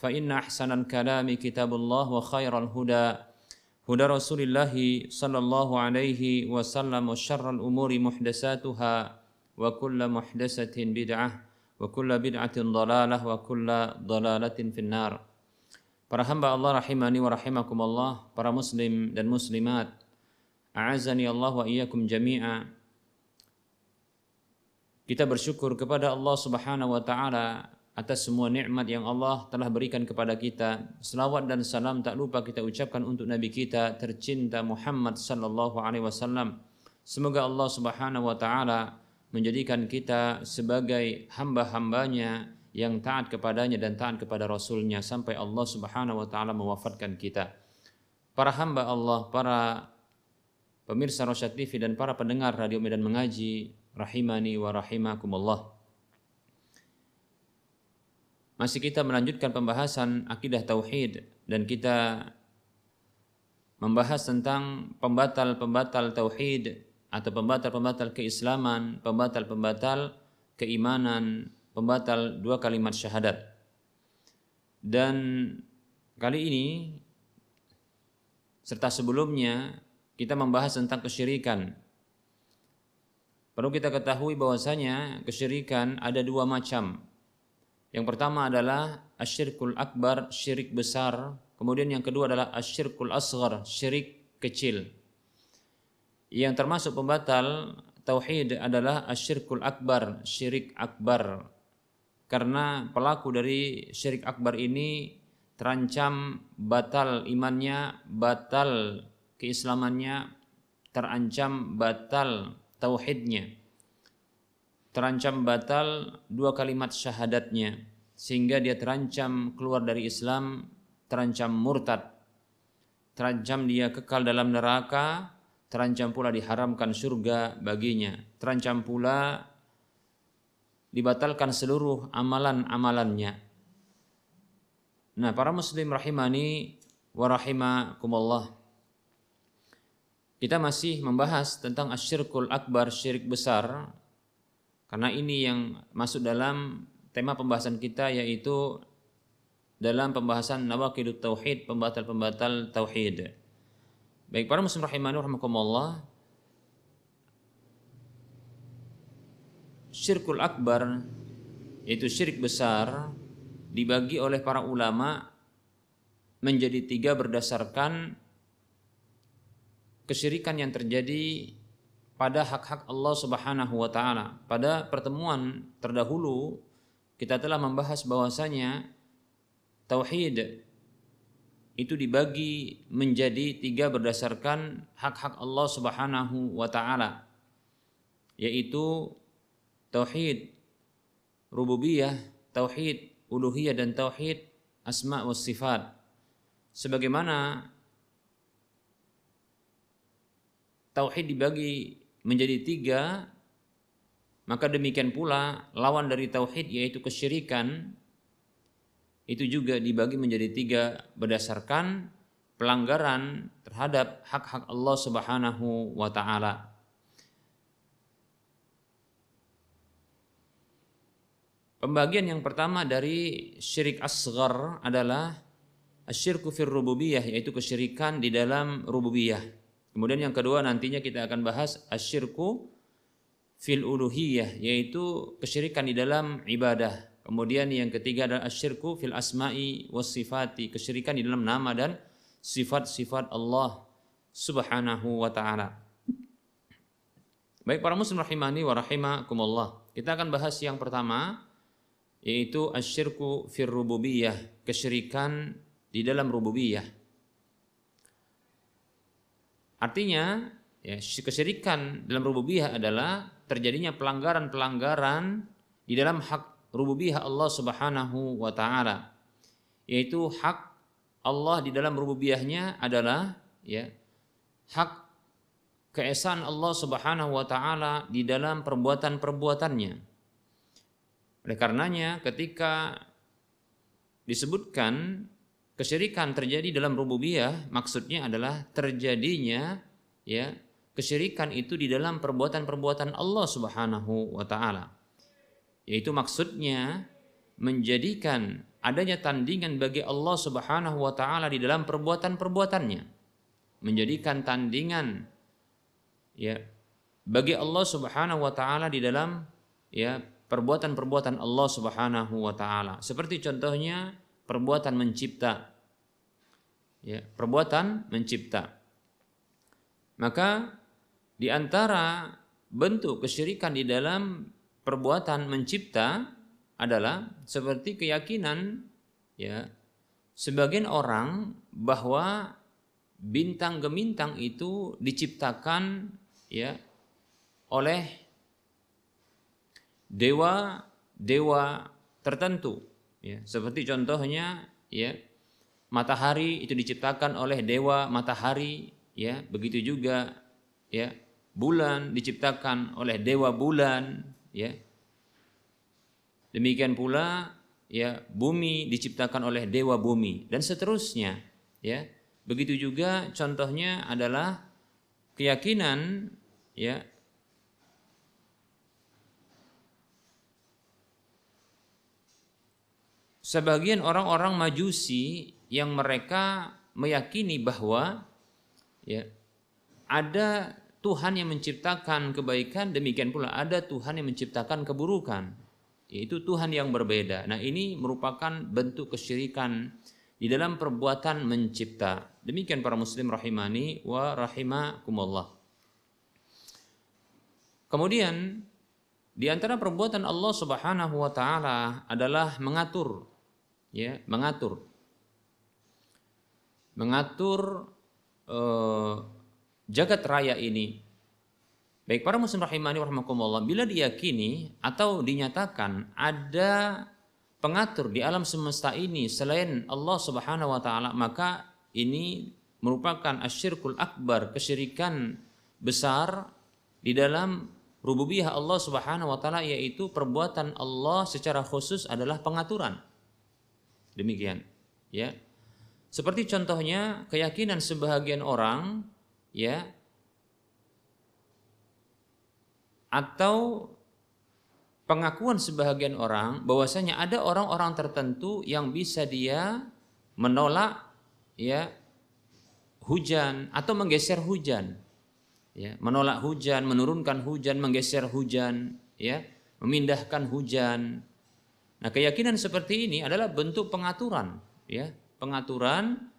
فإن أحسن الكلام كتاب الله وخير الهدى هدى رسول الله صلى الله عليه وسلم وشر الأمور محدثاتها وكل محدثة بدعة وكل بدعة ضلالة وكل ضلالة في النار Para hamba Allah rahimani wa rahimakumullah, para muslim dan muslimat, a'azani Allah wa iyyakum jami'a. Kita bersyukur kepada Allah Subhanahu wa taala atas semua nikmat yang Allah telah berikan kepada kita. Selawat dan salam tak lupa kita ucapkan untuk Nabi kita tercinta Muhammad sallallahu alaihi wasallam. Semoga Allah Subhanahu wa taala menjadikan kita sebagai hamba-hambanya yang taat kepadanya dan taat kepada Rasulnya sampai Allah Subhanahu wa taala mewafatkan kita. Para hamba Allah, para pemirsa Rosyad TV dan para pendengar Radio Medan Mengaji, rahimani wa rahimakumullah. Masih kita melanjutkan pembahasan akidah tauhid dan kita membahas tentang pembatal-pembatal tauhid atau pembatal-pembatal keislaman, pembatal-pembatal keimanan, pembatal dua kalimat syahadat. Dan kali ini serta sebelumnya kita membahas tentang kesyirikan. Perlu kita ketahui bahwasanya kesyirikan ada dua macam. Yang pertama adalah asyirkul akbar, syirik besar. Kemudian yang kedua adalah asyirkul asghar, syirik kecil. Yang termasuk pembatal tauhid adalah asyirkul akbar, syirik akbar. Karena pelaku dari syirik akbar ini terancam batal imannya, batal keislamannya, terancam batal tauhidnya terancam batal dua kalimat syahadatnya sehingga dia terancam keluar dari Islam, terancam murtad, terancam dia kekal dalam neraka, terancam pula diharamkan surga baginya, terancam pula dibatalkan seluruh amalan-amalannya. Nah, para muslim rahimani wa rahimakumullah. Kita masih membahas tentang asyirkul akbar, syirik besar karena ini yang masuk dalam tema pembahasan kita yaitu dalam pembahasan nawaqidut tauhid, pembatal-pembatal tauhid. Baik para muslim rahimani rahimakumullah. Syirkul akbar yaitu syirik besar dibagi oleh para ulama menjadi tiga berdasarkan kesyirikan yang terjadi pada hak-hak Allah Subhanahu wa taala. Pada pertemuan terdahulu kita telah membahas bahwasanya tauhid itu dibagi menjadi tiga berdasarkan hak-hak Allah Subhanahu wa taala yaitu tauhid rububiyah, tauhid uluhiyah dan tauhid asma wa sifat. Sebagaimana tauhid dibagi menjadi tiga, maka demikian pula lawan dari tauhid yaitu kesyirikan itu juga dibagi menjadi tiga berdasarkan pelanggaran terhadap hak-hak Allah Subhanahu wa taala. Pembagian yang pertama dari syirik asgar adalah asyirku fir rububiyah yaitu kesyirikan di dalam rububiyah. Kemudian yang kedua nantinya kita akan bahas asyirku fil uluhiyah yaitu kesyirikan di dalam ibadah. Kemudian yang ketiga adalah asyirku fil asma'i was sifati, kesyirikan di dalam nama dan sifat-sifat Allah Subhanahu wa taala. Baik para muslim rahimani wa rahimakumullah. Kita akan bahas yang pertama yaitu asyirku fir rububiyah, kesyirikan di dalam rububiyah. Artinya, ya, kesyirikan dalam rububiyah adalah terjadinya pelanggaran-pelanggaran di dalam hak rububiyah Allah Subhanahu wa taala. Yaitu hak Allah di dalam rububiyahnya adalah ya hak keesaan Allah Subhanahu wa taala di dalam perbuatan-perbuatannya oleh karenanya ketika disebutkan kesyirikan terjadi dalam rububiyah maksudnya adalah terjadinya ya kesyirikan itu di dalam perbuatan-perbuatan Allah Subhanahu wa taala. Yaitu maksudnya menjadikan adanya tandingan bagi Allah Subhanahu wa taala di dalam perbuatan-perbuatannya. Menjadikan tandingan ya bagi Allah Subhanahu wa taala di dalam ya perbuatan-perbuatan Allah Subhanahu wa taala. Seperti contohnya perbuatan mencipta. Ya, perbuatan mencipta. Maka di antara bentuk kesyirikan di dalam perbuatan mencipta adalah seperti keyakinan ya sebagian orang bahwa bintang gemintang itu diciptakan ya oleh dewa dewa tertentu ya. Seperti contohnya ya matahari itu diciptakan oleh dewa matahari ya begitu juga ya bulan diciptakan oleh dewa bulan ya. Demikian pula ya bumi diciptakan oleh dewa bumi dan seterusnya ya. Begitu juga contohnya adalah keyakinan ya sebagian orang-orang Majusi yang mereka meyakini bahwa ya ada Tuhan yang menciptakan kebaikan demikian pula ada Tuhan yang menciptakan keburukan yaitu Tuhan yang berbeda. Nah, ini merupakan bentuk kesyirikan di dalam perbuatan mencipta. Demikian para muslim rahimani wa rahimakumullah. Kemudian di antara perbuatan Allah Subhanahu wa taala adalah mengatur ya mengatur. Mengatur eh, jagat raya ini baik para muslim rahimani warahmatullah bila diyakini atau dinyatakan ada pengatur di alam semesta ini selain Allah Subhanahu wa taala maka ini merupakan asyirkul akbar kesyirikan besar di dalam rububiyah Allah Subhanahu wa taala yaitu perbuatan Allah secara khusus adalah pengaturan Demikian, ya. Seperti contohnya keyakinan sebahagian orang, ya, atau pengakuan sebahagian orang bahwasanya ada orang-orang tertentu yang bisa dia menolak ya hujan atau menggeser hujan ya menolak hujan menurunkan hujan menggeser hujan ya memindahkan hujan Nah, keyakinan seperti ini adalah bentuk pengaturan, ya, pengaturan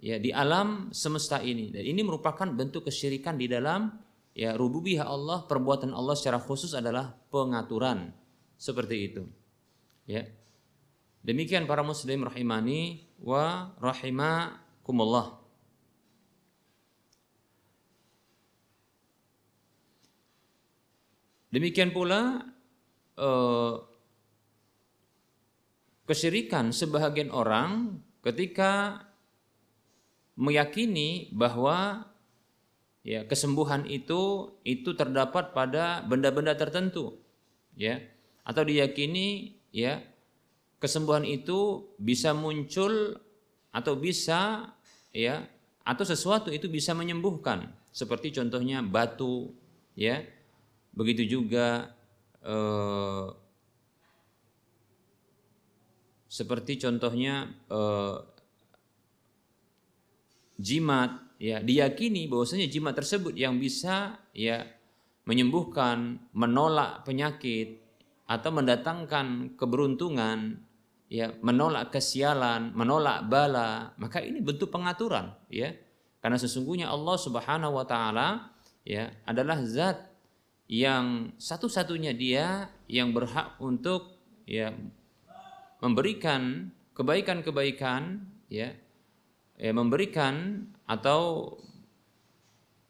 ya di alam semesta ini. Dan ini merupakan bentuk kesyirikan di dalam ya rububiyah Allah, perbuatan Allah secara khusus adalah pengaturan seperti itu. Ya. Demikian para muslim rahimani wa rahimakumullah. Demikian pula eh, kesyirikan sebahagian orang ketika meyakini bahwa ya kesembuhan itu itu terdapat pada benda-benda tertentu ya. Atau diyakini ya kesembuhan itu bisa muncul atau bisa ya atau sesuatu itu bisa menyembuhkan. Seperti contohnya batu ya. Begitu juga eh, seperti contohnya eh, jimat ya diyakini bahwasanya jimat tersebut yang bisa ya menyembuhkan menolak penyakit atau mendatangkan keberuntungan ya menolak kesialan, menolak bala, maka ini bentuk pengaturan ya. Karena sesungguhnya Allah Subhanahu wa taala ya adalah zat yang satu-satunya dia yang berhak untuk ya memberikan kebaikan-kebaikan ya, ya memberikan atau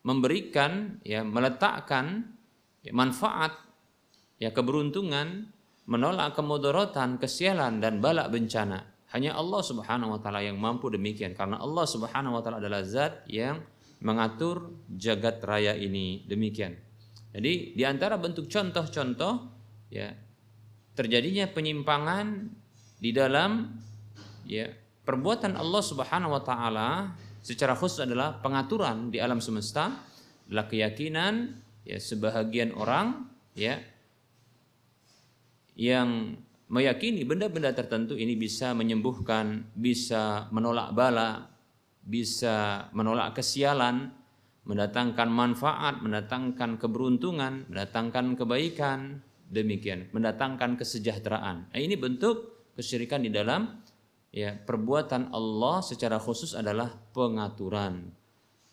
memberikan ya meletakkan ya, manfaat ya keberuntungan menolak kemudaratan, kesialan dan balak bencana. Hanya Allah Subhanahu wa taala yang mampu demikian karena Allah Subhanahu wa taala adalah zat yang mengatur jagat raya ini demikian. Jadi di antara bentuk contoh-contoh ya terjadinya penyimpangan di dalam ya perbuatan Allah Subhanahu wa taala secara khusus adalah pengaturan di alam semesta adalah keyakinan ya sebahagian orang ya yang meyakini benda-benda tertentu ini bisa menyembuhkan, bisa menolak bala, bisa menolak kesialan, mendatangkan manfaat, mendatangkan keberuntungan, mendatangkan kebaikan, demikian, mendatangkan kesejahteraan. Nah, ini bentuk kesyirikan di dalam ya perbuatan Allah secara khusus adalah pengaturan.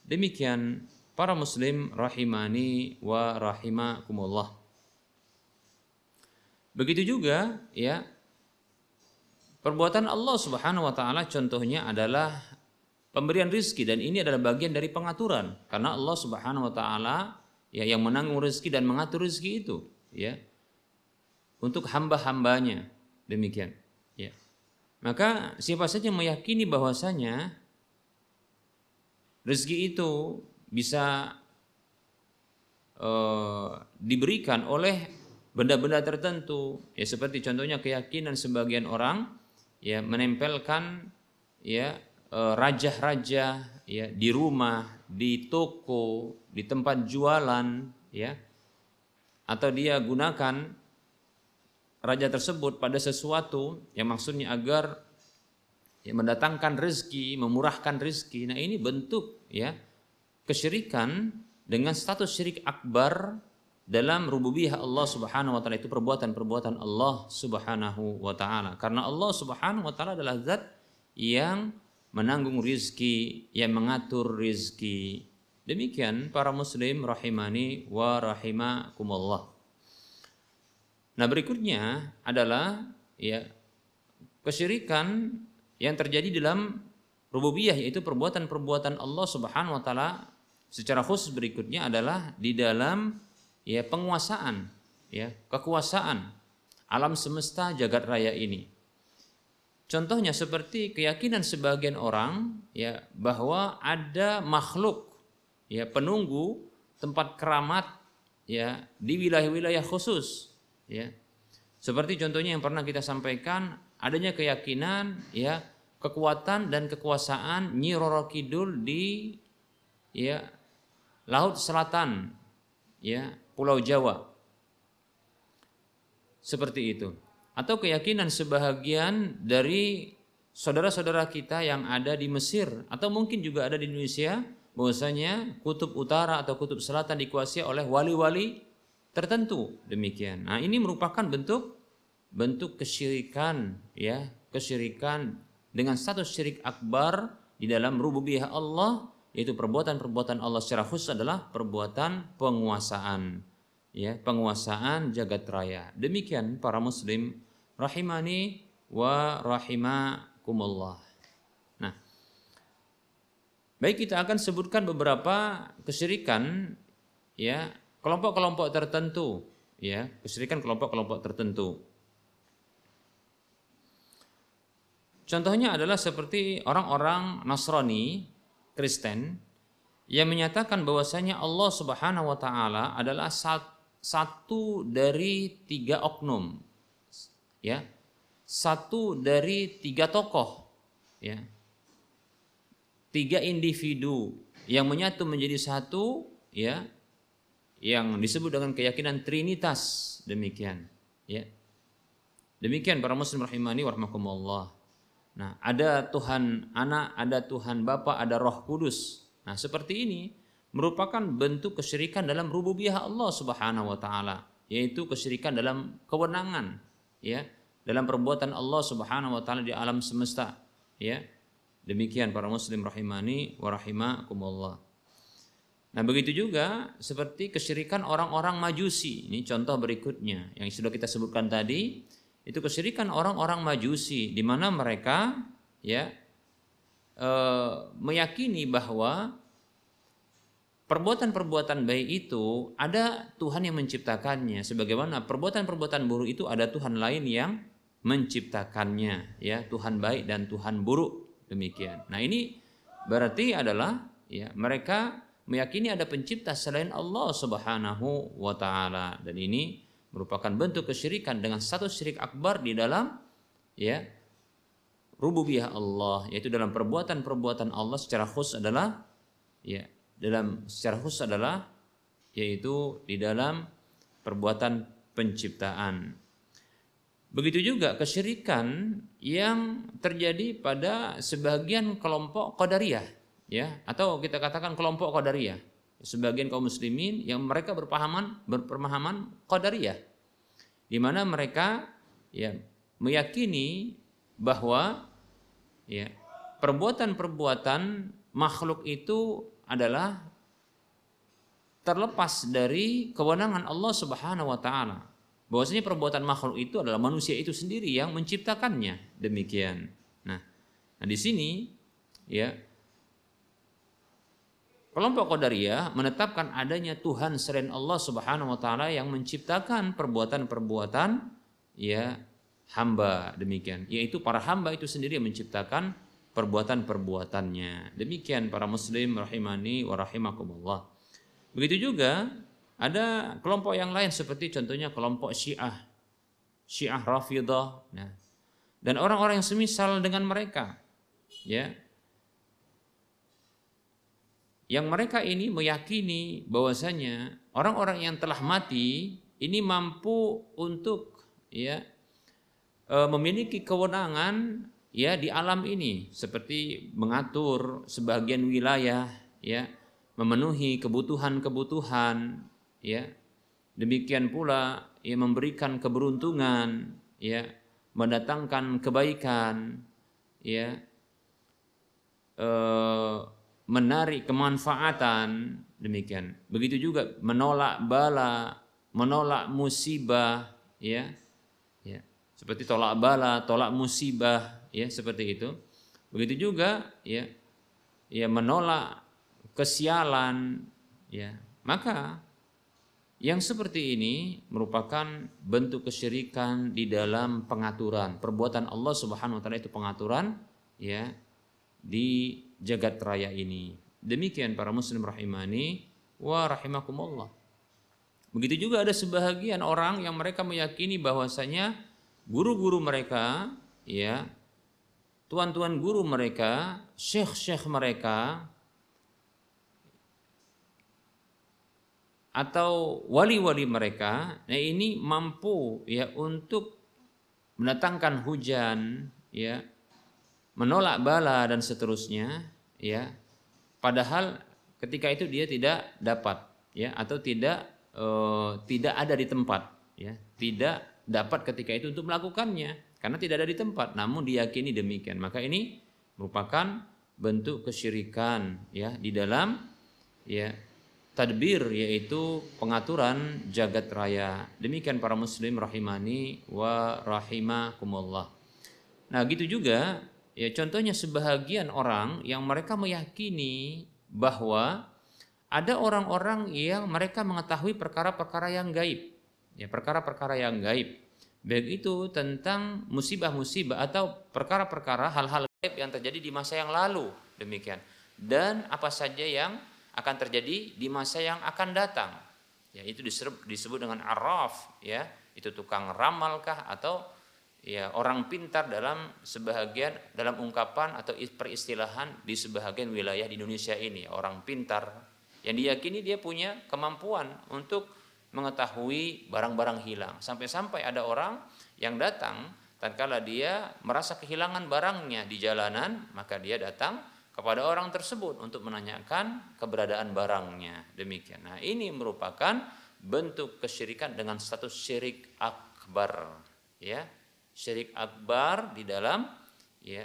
Demikian para muslim rahimani wa rahimakumullah. Begitu juga ya perbuatan Allah Subhanahu wa taala contohnya adalah pemberian rizki dan ini adalah bagian dari pengaturan karena Allah Subhanahu wa taala ya yang menanggung rezeki dan mengatur rezeki itu ya untuk hamba-hambanya demikian maka siapa saja meyakini bahwasanya rezeki itu bisa uh, diberikan oleh benda-benda tertentu. Ya seperti contohnya keyakinan sebagian orang ya menempelkan ya e, raja-raja ya di rumah, di toko, di tempat jualan ya atau dia gunakan raja tersebut pada sesuatu yang maksudnya agar ya, mendatangkan rezeki, memurahkan rezeki. Nah, ini bentuk ya kesyirikan dengan status syirik akbar dalam rububiyah Allah Subhanahu wa taala itu perbuatan-perbuatan Allah Subhanahu wa taala. Karena Allah Subhanahu wa taala adalah zat yang menanggung rizki, yang mengatur rizki. Demikian para muslim rahimani wa rahimakumullah. Nah, berikutnya adalah ya kesyirikan yang terjadi dalam rububiyah yaitu perbuatan-perbuatan Allah Subhanahu wa taala secara khusus berikutnya adalah di dalam ya penguasaan, ya kekuasaan alam semesta jagat raya ini. Contohnya seperti keyakinan sebagian orang ya bahwa ada makhluk ya penunggu tempat keramat ya di wilayah-wilayah khusus ya. Seperti contohnya yang pernah kita sampaikan adanya keyakinan ya kekuatan dan kekuasaan Nyi Roro Kidul di ya laut selatan ya Pulau Jawa. Seperti itu. Atau keyakinan sebahagian dari saudara-saudara kita yang ada di Mesir atau mungkin juga ada di Indonesia bahwasanya kutub utara atau kutub selatan dikuasai oleh wali-wali tertentu demikian. Nah, ini merupakan bentuk bentuk kesyirikan ya, kesyirikan dengan status syirik akbar di dalam rububiyah Allah yaitu perbuatan-perbuatan Allah secara khusus adalah perbuatan penguasaan ya penguasaan jagat raya. Demikian para muslim rahimani wa rahimakumullah. Nah, baik kita akan sebutkan beberapa kesyirikan ya kelompok-kelompok tertentu ya kesyirikan kelompok-kelompok tertentu. Contohnya adalah seperti orang-orang Nasrani, Kristen yang menyatakan bahwasanya Allah Subhanahu wa taala adalah satu satu dari tiga oknum, ya, satu dari tiga tokoh, ya. tiga individu yang menyatu menjadi satu ya yang disebut dengan keyakinan trinitas demikian ya demikian para muslim rahimani warahmatullah nah ada Tuhan anak ada Tuhan Bapa ada Roh Kudus nah seperti ini merupakan bentuk kesyirikan dalam rububiyah Allah Subhanahu wa taala, yaitu kesyirikan dalam kewenangan, ya, dalam perbuatan Allah Subhanahu wa taala di alam semesta, ya. Demikian para muslim rahimani wa rahimakumullah. Nah, begitu juga seperti kesyirikan orang-orang Majusi. Ini contoh berikutnya yang sudah kita sebutkan tadi, itu kesyirikan orang-orang Majusi di mana mereka ya e, meyakini bahwa perbuatan-perbuatan baik itu ada Tuhan yang menciptakannya sebagaimana perbuatan-perbuatan buruk itu ada Tuhan lain yang menciptakannya ya Tuhan baik dan Tuhan buruk demikian. Nah, ini berarti adalah ya mereka meyakini ada pencipta selain Allah Subhanahu wa taala dan ini merupakan bentuk kesyirikan dengan satu syirik akbar di dalam ya rububiyah Allah yaitu dalam perbuatan-perbuatan Allah secara khusus adalah ya dalam secara khusus adalah yaitu di dalam perbuatan penciptaan. Begitu juga kesyirikan yang terjadi pada sebagian kelompok qadariyah ya atau kita katakan kelompok qadariyah. Sebagian kaum muslimin yang mereka berpahaman berpemahaman qadariyah di mana mereka ya meyakini bahwa ya perbuatan-perbuatan makhluk itu adalah terlepas dari kewenangan Allah Subhanahu wa taala. Bahwasanya perbuatan makhluk itu adalah manusia itu sendiri yang menciptakannya. Demikian. Nah, nah di sini ya Kelompok Qadariyah menetapkan adanya Tuhan selain Allah Subhanahu wa taala yang menciptakan perbuatan-perbuatan ya hamba demikian yaitu para hamba itu sendiri yang menciptakan perbuatan-perbuatannya. Demikian para muslim rahimani wa rahimakumullah. Begitu juga ada kelompok yang lain seperti contohnya kelompok Syiah. Syiah Rafidah. Nah, dan orang-orang yang semisal dengan mereka. Ya. Yang mereka ini meyakini bahwasanya orang-orang yang telah mati ini mampu untuk ya e, memiliki kewenangan ya di alam ini. Seperti mengatur sebagian wilayah ya memenuhi kebutuhan-kebutuhan ya. Demikian pula ya memberikan keberuntungan ya mendatangkan kebaikan ya. E, menarik kemanfaatan. Demikian. Begitu juga menolak bala menolak musibah ya. Ya. Seperti tolak bala tolak musibah ya seperti itu. Begitu juga ya ya menolak kesialan ya. Maka yang seperti ini merupakan bentuk kesyirikan di dalam pengaturan. Perbuatan Allah Subhanahu wa taala itu pengaturan ya di jagat raya ini. Demikian para muslim rahimani wa rahimakumullah. Begitu juga ada sebahagian orang yang mereka meyakini bahwasanya guru-guru mereka ya tuan-tuan guru mereka, syekh-syekh mereka, atau wali-wali mereka, nah ini mampu ya untuk mendatangkan hujan, ya, menolak bala dan seterusnya, ya. Padahal ketika itu dia tidak dapat, ya, atau tidak e, tidak ada di tempat, ya, tidak dapat ketika itu untuk melakukannya karena tidak ada di tempat. Namun diyakini demikian. Maka ini merupakan bentuk kesyirikan ya di dalam ya tadbir yaitu pengaturan jagat raya. Demikian para muslim rahimani wa rahimakumullah. Nah gitu juga ya contohnya sebahagian orang yang mereka meyakini bahwa ada orang-orang yang mereka mengetahui perkara-perkara yang gaib. Ya perkara-perkara yang gaib. Baik itu tentang musibah-musibah atau perkara-perkara hal-hal gaib yang terjadi di masa yang lalu. Demikian. Dan apa saja yang akan terjadi di masa yang akan datang. Ya itu disebut, dengan araf ya. Itu tukang ramalkah atau ya orang pintar dalam sebahagian dalam ungkapan atau peristilahan di sebahagian wilayah di Indonesia ini. Orang pintar yang diyakini dia punya kemampuan untuk mengetahui barang-barang hilang. Sampai-sampai ada orang yang datang tatkala dia merasa kehilangan barangnya di jalanan maka dia datang kepada orang tersebut untuk menanyakan keberadaan barangnya. Demikian. Nah ini merupakan bentuk kesyirikan dengan status syirik akbar ya syirik akbar di dalam ya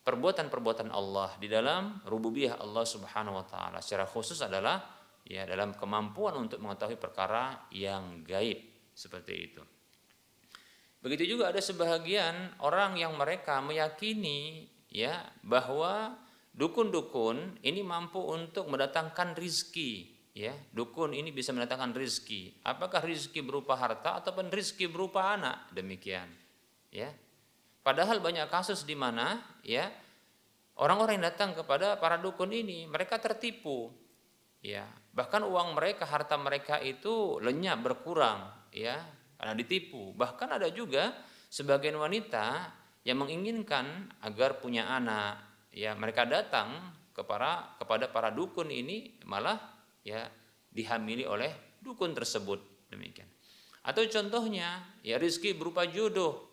perbuatan-perbuatan Allah di dalam rububiyah Allah Subhanahu wa taala. Secara khusus adalah ya dalam kemampuan untuk mengetahui perkara yang gaib seperti itu. Begitu juga ada sebahagian orang yang mereka meyakini ya bahwa dukun-dukun ini mampu untuk mendatangkan rizki ya dukun ini bisa mendatangkan rizki apakah rizki berupa harta ataupun rizki berupa anak demikian ya. Padahal banyak kasus di mana ya orang-orang yang datang kepada para dukun ini mereka tertipu. Ya bahkan uang mereka harta mereka itu lenyap berkurang ya karena ditipu. Bahkan ada juga sebagian wanita yang menginginkan agar punya anak ya mereka datang kepada kepada para dukun ini malah ya dihamili oleh dukun tersebut. Demikian. Atau contohnya ya rizki berupa jodoh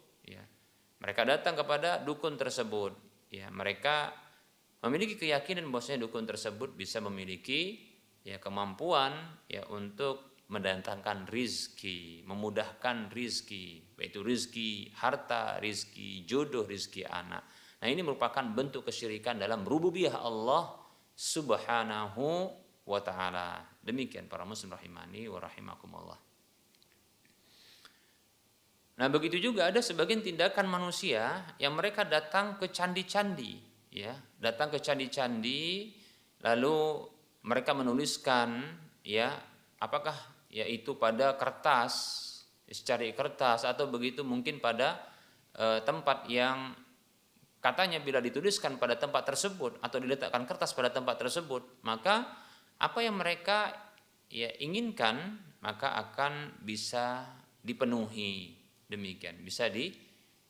mereka datang kepada dukun tersebut. Ya, mereka memiliki keyakinan bahwasanya dukun tersebut bisa memiliki ya kemampuan ya untuk mendatangkan rizki, memudahkan rizki, yaitu rizki harta, rizki jodoh, rizki anak. Nah ini merupakan bentuk kesyirikan dalam rububiyah Allah subhanahu wa ta'ala. Demikian para muslim rahimani wa rahimakumullah. Nah, begitu juga ada sebagian tindakan manusia yang mereka datang ke candi-candi, ya, datang ke candi-candi, lalu mereka menuliskan, ya, apakah yaitu pada kertas, secara kertas atau begitu mungkin pada e, tempat yang katanya bila dituliskan pada tempat tersebut atau diletakkan kertas pada tempat tersebut, maka apa yang mereka ya inginkan maka akan bisa dipenuhi demikian bisa di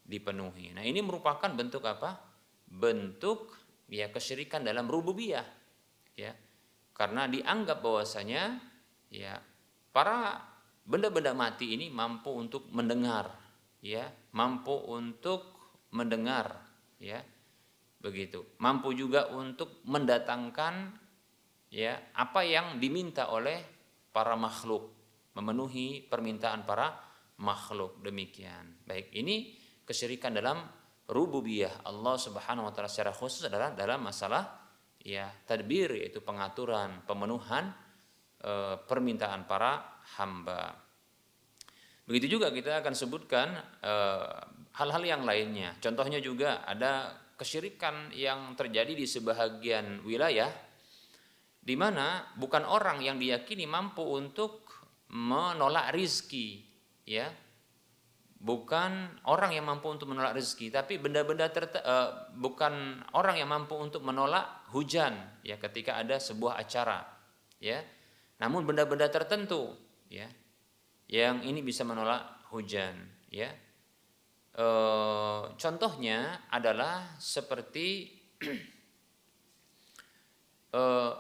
dipenuhi. Nah, ini merupakan bentuk apa? Bentuk ya kesyirikan dalam rububiyah. Ya. Karena dianggap bahwasanya ya para benda-benda mati ini mampu untuk mendengar, ya, mampu untuk mendengar, ya. Begitu. Mampu juga untuk mendatangkan ya apa yang diminta oleh para makhluk, memenuhi permintaan para makhluk demikian. Baik, ini kesyirikan dalam rububiyah Allah Subhanahu wa taala secara khusus adalah dalam masalah ya tadbir yaitu pengaturan, pemenuhan e, permintaan para hamba. Begitu juga kita akan sebutkan e, hal-hal yang lainnya. Contohnya juga ada kesyirikan yang terjadi di sebahagian wilayah di mana bukan orang yang diyakini mampu untuk menolak rizki ya. Bukan orang yang mampu untuk menolak rezeki tapi benda-benda uh, bukan orang yang mampu untuk menolak hujan ya ketika ada sebuah acara ya. Namun benda-benda tertentu ya yang ini bisa menolak hujan ya. E, contohnya adalah seperti e,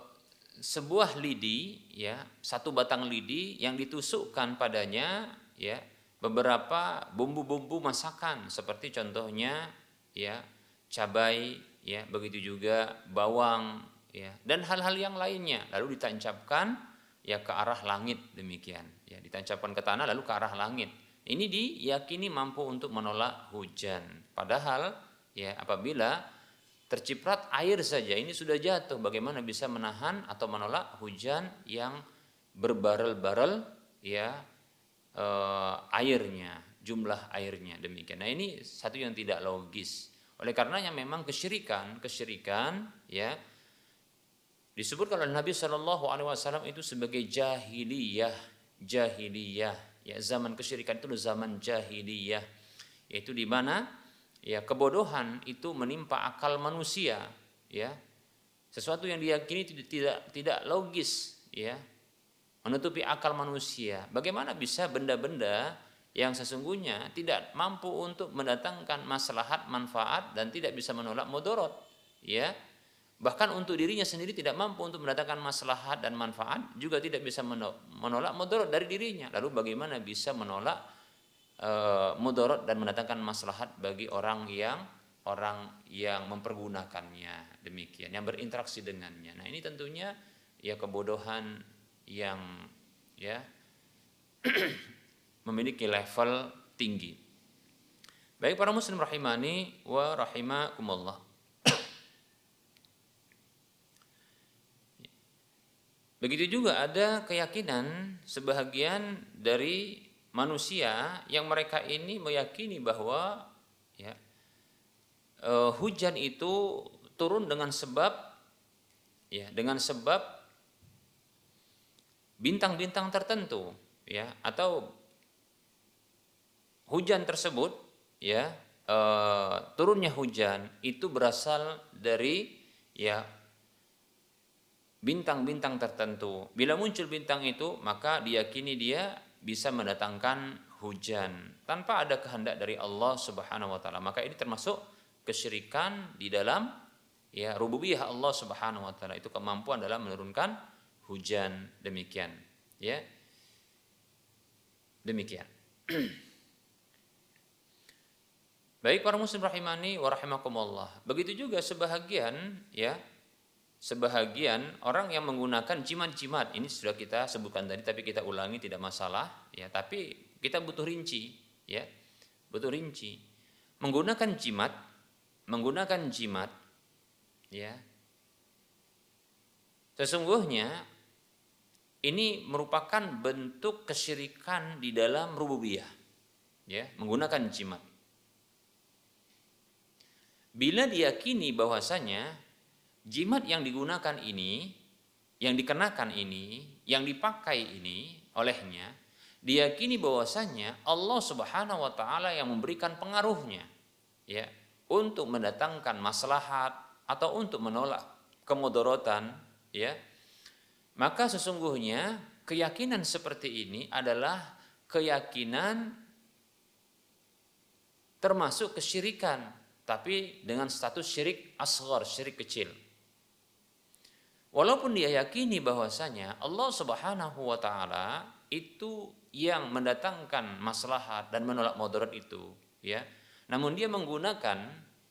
sebuah lidi ya satu batang lidi yang ditusukkan padanya ya. Beberapa bumbu-bumbu masakan seperti contohnya ya cabai ya begitu juga bawang ya dan hal-hal yang lainnya. Lalu ditancapkan ya ke arah langit demikian ya. Ditancapkan ke tanah lalu ke arah langit. Ini diyakini mampu untuk menolak hujan. Padahal ya apabila terciprat air saja ini sudah jatuh bagaimana bisa menahan atau menolak hujan yang berbarel-barel ya airnya, jumlah airnya demikian. Nah ini satu yang tidak logis. Oleh karenanya memang kesyirikan, kesyirikan ya disebut oleh Nabi Shallallahu Alaihi Wasallam itu sebagai jahiliyah, jahiliyah. Ya zaman kesyirikan itu zaman jahiliyah, yaitu di mana ya kebodohan itu menimpa akal manusia, ya sesuatu yang diyakini tidak, tidak logis, ya menutupi akal manusia. Bagaimana bisa benda-benda yang sesungguhnya tidak mampu untuk mendatangkan maslahat manfaat dan tidak bisa menolak mudorot ya? Bahkan untuk dirinya sendiri tidak mampu untuk mendatangkan maslahat dan manfaat juga tidak bisa menolak mudorot dari dirinya. Lalu bagaimana bisa menolak e, mudorot dan mendatangkan maslahat bagi orang yang orang yang mempergunakannya? Demikian yang berinteraksi dengannya. Nah ini tentunya ya kebodohan yang ya memiliki level tinggi. Baik para muslim rahimani wa rahimakumullah. Begitu juga ada keyakinan sebahagian dari manusia yang mereka ini meyakini bahwa ya uh, hujan itu turun dengan sebab ya dengan sebab bintang-bintang tertentu ya atau hujan tersebut ya e, turunnya hujan itu berasal dari ya bintang-bintang tertentu. Bila muncul bintang itu, maka diyakini dia bisa mendatangkan hujan tanpa ada kehendak dari Allah Subhanahu wa taala. Maka ini termasuk kesyirikan di dalam ya rububiyah Allah Subhanahu wa taala. Itu kemampuan dalam menurunkan hujan demikian. Ya. Demikian. Baik para muslim rahimani wa rahimakumullah. Begitu juga sebahagian ya sebahagian orang yang menggunakan jimat-jimat ini sudah kita sebutkan tadi tapi kita ulangi tidak masalah ya tapi kita butuh rinci ya butuh rinci menggunakan jimat menggunakan jimat ya sesungguhnya ini merupakan bentuk kesyirikan di dalam rububiyah ya menggunakan jimat. Bila diyakini bahwasanya jimat yang digunakan ini, yang dikenakan ini, yang dipakai ini olehnya, diyakini bahwasanya Allah Subhanahu wa taala yang memberikan pengaruhnya ya untuk mendatangkan maslahat atau untuk menolak kemudorotan ya maka sesungguhnya keyakinan seperti ini adalah keyakinan termasuk kesyirikan tapi dengan status syirik asghar, syirik kecil. Walaupun dia yakini bahwasanya Allah Subhanahu wa taala itu yang mendatangkan maslahat dan menolak mudarat itu, ya. Namun dia menggunakan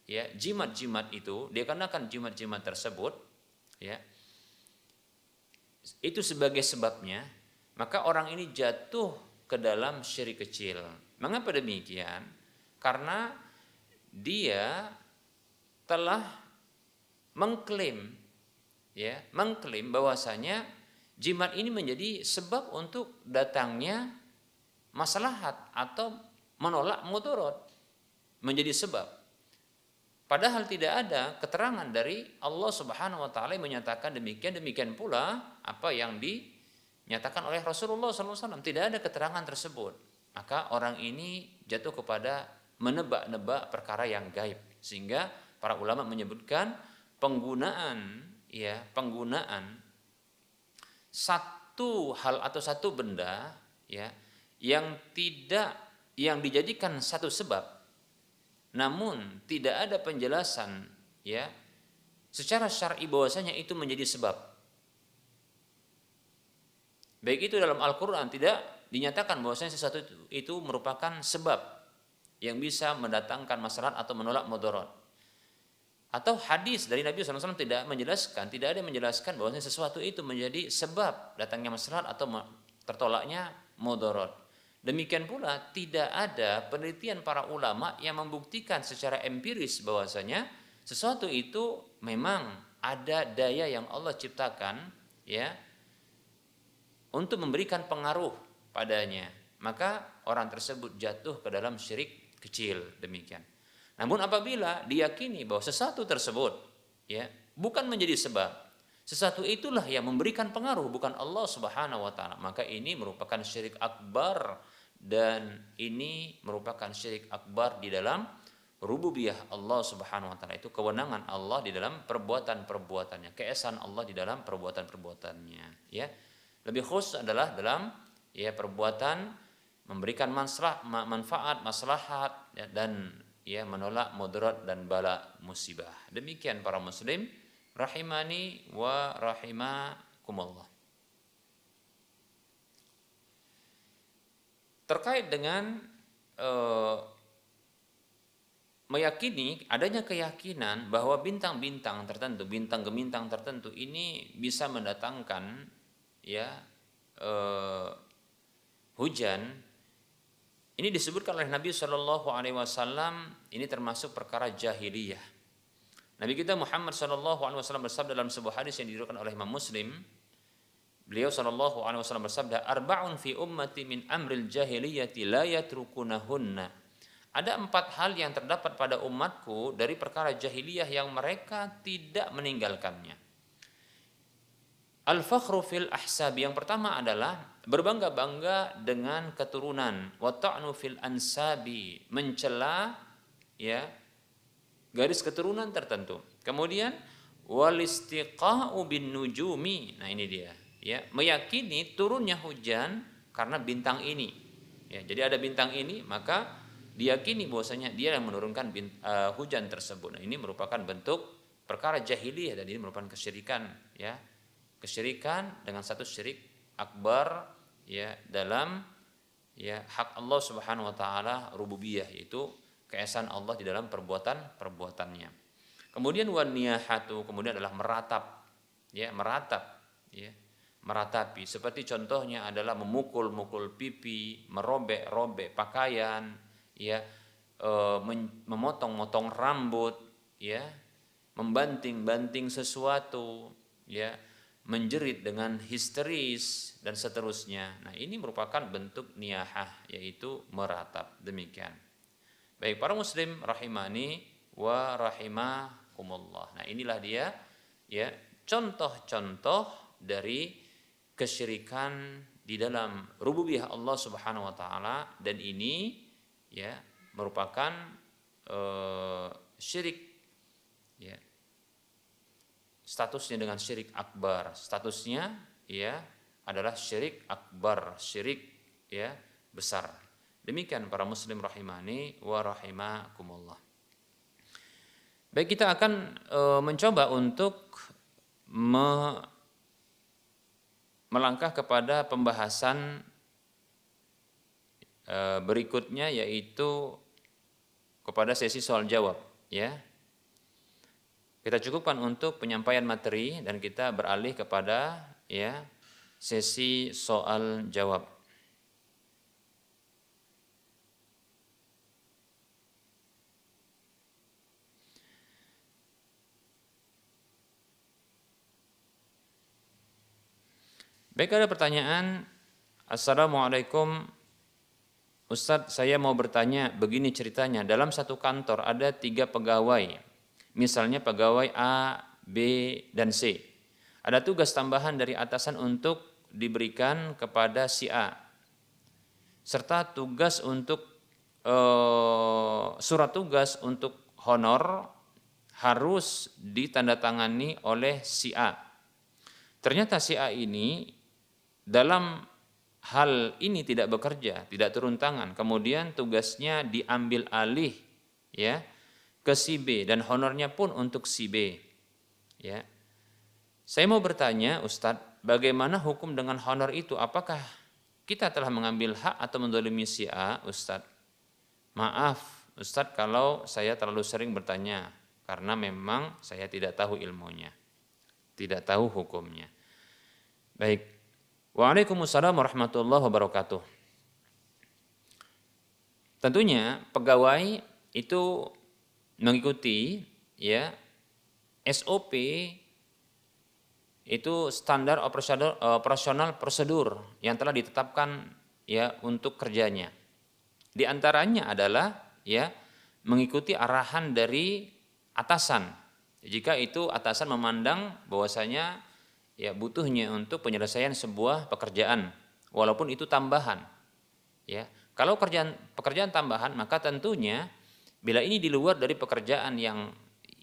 ya jimat-jimat itu, dia kenakan jimat-jimat tersebut, ya. Itu sebagai sebabnya, maka orang ini jatuh ke dalam syirik kecil. Mengapa demikian? Karena dia telah mengklaim ya, mengklaim bahwasanya jimat ini menjadi sebab untuk datangnya maslahat atau menolak mudarat menjadi sebab. Padahal tidak ada keterangan dari Allah Subhanahu wa taala menyatakan demikian demikian pula apa yang dinyatakan oleh Rasulullah SAW tidak ada keterangan tersebut. Maka orang ini jatuh kepada menebak-nebak perkara yang gaib sehingga para ulama menyebutkan penggunaan ya penggunaan satu hal atau satu benda ya yang tidak yang dijadikan satu sebab namun tidak ada penjelasan ya secara syar'i bahwasanya itu menjadi sebab baik itu dalam Al-Qur'an tidak dinyatakan bahwasanya sesuatu itu, itu merupakan sebab yang bisa mendatangkan masalah atau menolak mudarat. Atau hadis dari Nabi SAW tidak menjelaskan, tidak ada yang menjelaskan bahwa sesuatu itu menjadi sebab datangnya masalah atau tertolaknya mudarat. Demikian pula tidak ada penelitian para ulama yang membuktikan secara empiris bahwasanya sesuatu itu memang ada daya yang Allah ciptakan ya untuk memberikan pengaruh padanya. Maka orang tersebut jatuh ke dalam syirik kecil demikian. Namun apabila diyakini bahwa sesuatu tersebut ya bukan menjadi sebab sesuatu itulah yang memberikan pengaruh bukan Allah Subhanahu wa taala maka ini merupakan syirik akbar dan ini merupakan syirik akbar di dalam rububiyah Allah Subhanahu wa taala itu kewenangan Allah di dalam perbuatan-perbuatannya keesaan Allah di dalam perbuatan-perbuatannya ya lebih khusus adalah dalam ya perbuatan memberikan manfaat, maslahat ya, dan ya menolak mudarat dan bala musibah. Demikian para muslim rahimani wa rahimakumullah. Terkait dengan uh, meyakini adanya keyakinan bahwa bintang-bintang tertentu, bintang gemintang tertentu ini bisa mendatangkan ya uh, hujan ini disebutkan oleh Nabi Shallallahu Alaihi Wasallam ini termasuk perkara jahiliyah. Nabi kita Muhammad Shallallahu Alaihi Wasallam bersabda dalam sebuah hadis yang diriwayatkan oleh Imam Muslim. Beliau Shallallahu Alaihi Wasallam bersabda, "Arba'un fi ummati min amril jahiliyati la yatrukunahunna." Ada empat hal yang terdapat pada umatku dari perkara jahiliyah yang mereka tidak meninggalkannya. Al-fakhru fil ahsab. Yang pertama adalah berbangga-bangga dengan keturunan. Wa ta'nu fil ansabi. Mencela ya garis keturunan tertentu. Kemudian wal istiqa'u bin nujumi. Nah ini dia ya meyakini turunnya hujan karena bintang ini. Ya jadi ada bintang ini maka diyakini bahwasanya dia yang menurunkan bint, uh, hujan tersebut. Nah ini merupakan bentuk perkara jahiliyah dan ini merupakan kesyirikan ya. Kesyirikan dengan satu syirik akbar ya dalam ya hak Allah Subhanahu wa taala rububiyah yaitu keesaan Allah di dalam perbuatan-perbuatannya. Kemudian waniyahatu kemudian adalah meratap ya meratap ya meratapi seperti contohnya adalah memukul-mukul pipi, merobek-robek pakaian ya e, memotong-motong rambut ya membanting-banting sesuatu ya menjerit dengan histeris dan seterusnya. Nah, ini merupakan bentuk niyahah yaitu meratap. Demikian. Baik para muslim rahimani wa rahimakumullah. Nah, inilah dia ya contoh-contoh dari kesyirikan di dalam rububiyah Allah Subhanahu wa taala dan ini ya merupakan uh, syirik ya statusnya dengan syirik akbar. Statusnya ya adalah syirik akbar, syirik ya besar. Demikian para muslim rahimani wa rahimakumullah. Baik kita akan e, mencoba untuk me, melangkah kepada pembahasan e, berikutnya yaitu kepada sesi soal jawab ya kita cukupkan untuk penyampaian materi dan kita beralih kepada ya sesi soal jawab. Baik ada pertanyaan Assalamualaikum Ustadz saya mau bertanya begini ceritanya dalam satu kantor ada tiga pegawai Misalnya pegawai A, B, dan C. Ada tugas tambahan dari atasan untuk diberikan kepada si A. Serta tugas untuk e, surat tugas untuk honor harus ditandatangani oleh si A. Ternyata si A ini dalam hal ini tidak bekerja, tidak turun tangan. Kemudian tugasnya diambil alih ya ke si B dan honornya pun untuk si B. Ya. Saya mau bertanya, Ustadz, bagaimana hukum dengan honor itu? Apakah kita telah mengambil hak atau mendolimi si A, Ustadz? Maaf, Ustadz, kalau saya terlalu sering bertanya, karena memang saya tidak tahu ilmunya, tidak tahu hukumnya. Baik, Waalaikumsalam warahmatullahi wabarakatuh. Tentunya pegawai itu mengikuti ya SOP itu standar operasional, operasional prosedur yang telah ditetapkan ya untuk kerjanya. Di antaranya adalah ya mengikuti arahan dari atasan. Jika itu atasan memandang bahwasanya ya butuhnya untuk penyelesaian sebuah pekerjaan walaupun itu tambahan. Ya. Kalau pekerjaan pekerjaan tambahan maka tentunya Bila ini di luar dari pekerjaan yang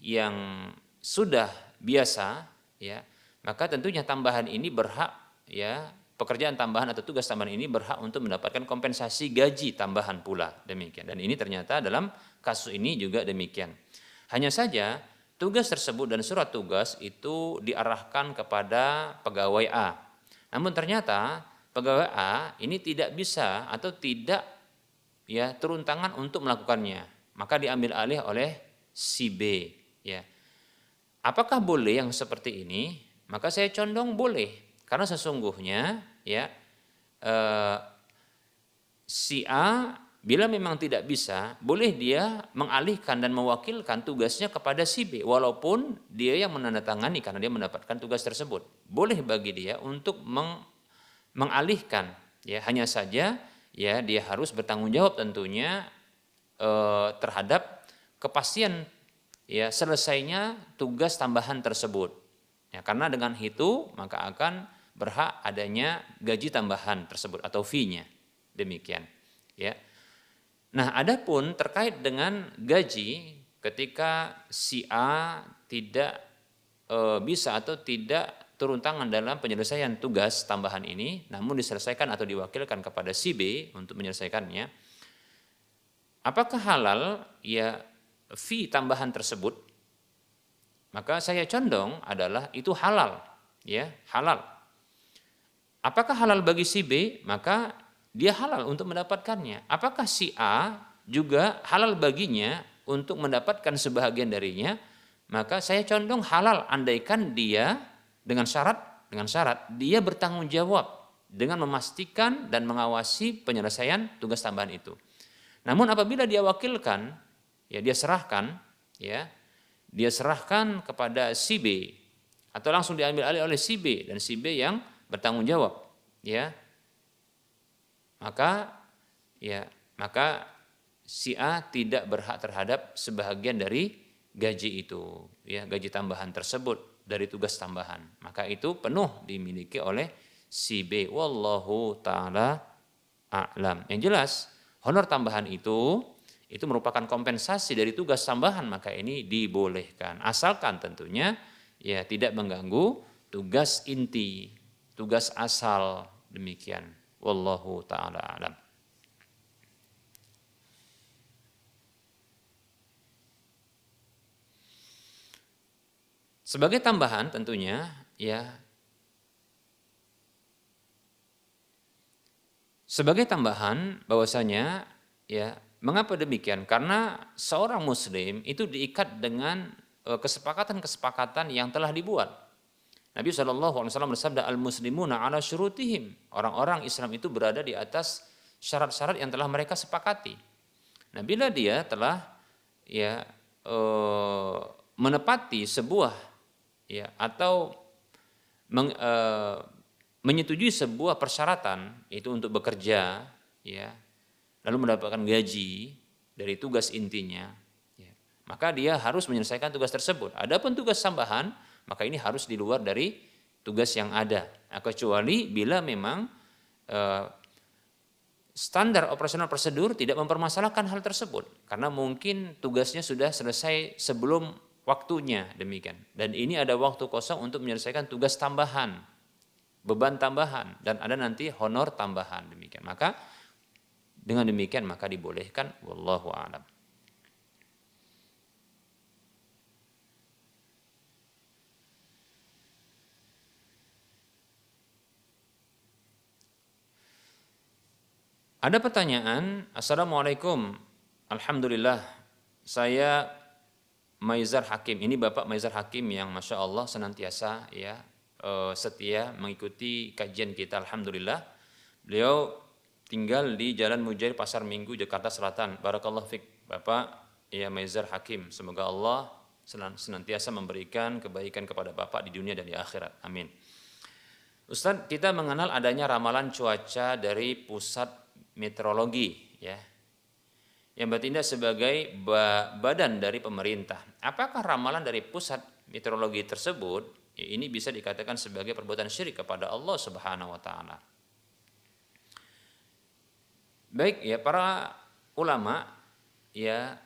yang sudah biasa, ya, maka tentunya tambahan ini berhak ya pekerjaan tambahan atau tugas tambahan ini berhak untuk mendapatkan kompensasi gaji tambahan pula demikian dan ini ternyata dalam kasus ini juga demikian hanya saja tugas tersebut dan surat tugas itu diarahkan kepada pegawai A. Namun ternyata pegawai A ini tidak bisa atau tidak ya turun tangan untuk melakukannya. Maka diambil alih oleh si B ya. Apakah boleh yang seperti ini? Maka saya condong boleh. Karena sesungguhnya ya eh, si A bila memang tidak bisa, boleh dia mengalihkan dan mewakilkan tugasnya kepada si B walaupun dia yang menandatangani karena dia mendapatkan tugas tersebut. Boleh bagi dia untuk meng, mengalihkan ya hanya saja ya dia harus bertanggung jawab tentunya eh, terhadap kepastian ya selesainya tugas tambahan tersebut. Ya, karena dengan itu maka akan berhak adanya gaji tambahan tersebut atau fee-nya. Demikian, ya. Nah, adapun terkait dengan gaji ketika si A tidak e, bisa atau tidak turun tangan dalam penyelesaian tugas tambahan ini, namun diselesaikan atau diwakilkan kepada si B untuk menyelesaikannya, apakah halal ya fee tambahan tersebut? Maka saya condong adalah itu halal, ya halal Apakah halal bagi si B? Maka dia halal untuk mendapatkannya. Apakah si A juga halal baginya untuk mendapatkan sebahagian darinya? Maka saya condong halal andaikan dia dengan syarat dengan syarat dia bertanggung jawab dengan memastikan dan mengawasi penyelesaian tugas tambahan itu. Namun apabila dia wakilkan, ya dia serahkan, ya dia serahkan kepada si B atau langsung diambil alih oleh si B dan si B yang bertanggung jawab ya maka ya maka si A tidak berhak terhadap sebahagian dari gaji itu ya gaji tambahan tersebut dari tugas tambahan. Maka itu penuh dimiliki oleh si B. Wallahu taala a'lam. Yang jelas honor tambahan itu itu merupakan kompensasi dari tugas tambahan maka ini dibolehkan. Asalkan tentunya ya tidak mengganggu tugas inti tugas asal demikian wallahu taala alam Sebagai tambahan tentunya ya sebagai tambahan bahwasanya ya mengapa demikian? Karena seorang muslim itu diikat dengan eh, kesepakatan-kesepakatan yang telah dibuat Nabi SAW bersabda al-muslimuna ala syurutihim. Orang-orang Islam itu berada di atas syarat-syarat yang telah mereka sepakati. Nah, bila dia telah ya e, menepati sebuah ya atau meng, e, menyetujui sebuah persyaratan itu untuk bekerja ya lalu mendapatkan gaji dari tugas intinya ya, maka dia harus menyelesaikan tugas tersebut. Adapun tugas tambahan maka ini harus di luar dari tugas yang ada. Nah, kecuali bila memang eh, standar operasional prosedur tidak mempermasalahkan hal tersebut. Karena mungkin tugasnya sudah selesai sebelum waktunya demikian. Dan ini ada waktu kosong untuk menyelesaikan tugas tambahan beban tambahan dan ada nanti honor tambahan demikian. Maka dengan demikian maka dibolehkan. Wallahu a'lam Ada pertanyaan, Assalamualaikum, Alhamdulillah, saya Maizar Hakim. Ini Bapak Maizar Hakim yang Masya Allah senantiasa ya eh, setia mengikuti kajian kita, Alhamdulillah. Beliau tinggal di Jalan Mujair Pasar Minggu, Jakarta Selatan. Barakallah Fik, Bapak ya Maizar Hakim. Semoga Allah senantiasa memberikan kebaikan kepada Bapak di dunia dan di akhirat. Amin. Ustadz, kita mengenal adanya ramalan cuaca dari pusat meteorologi ya yang bertindak sebagai badan dari pemerintah. Apakah ramalan dari pusat meteorologi tersebut ya ini bisa dikatakan sebagai perbuatan syirik kepada Allah Subhanahu wa taala. Baik ya para ulama ya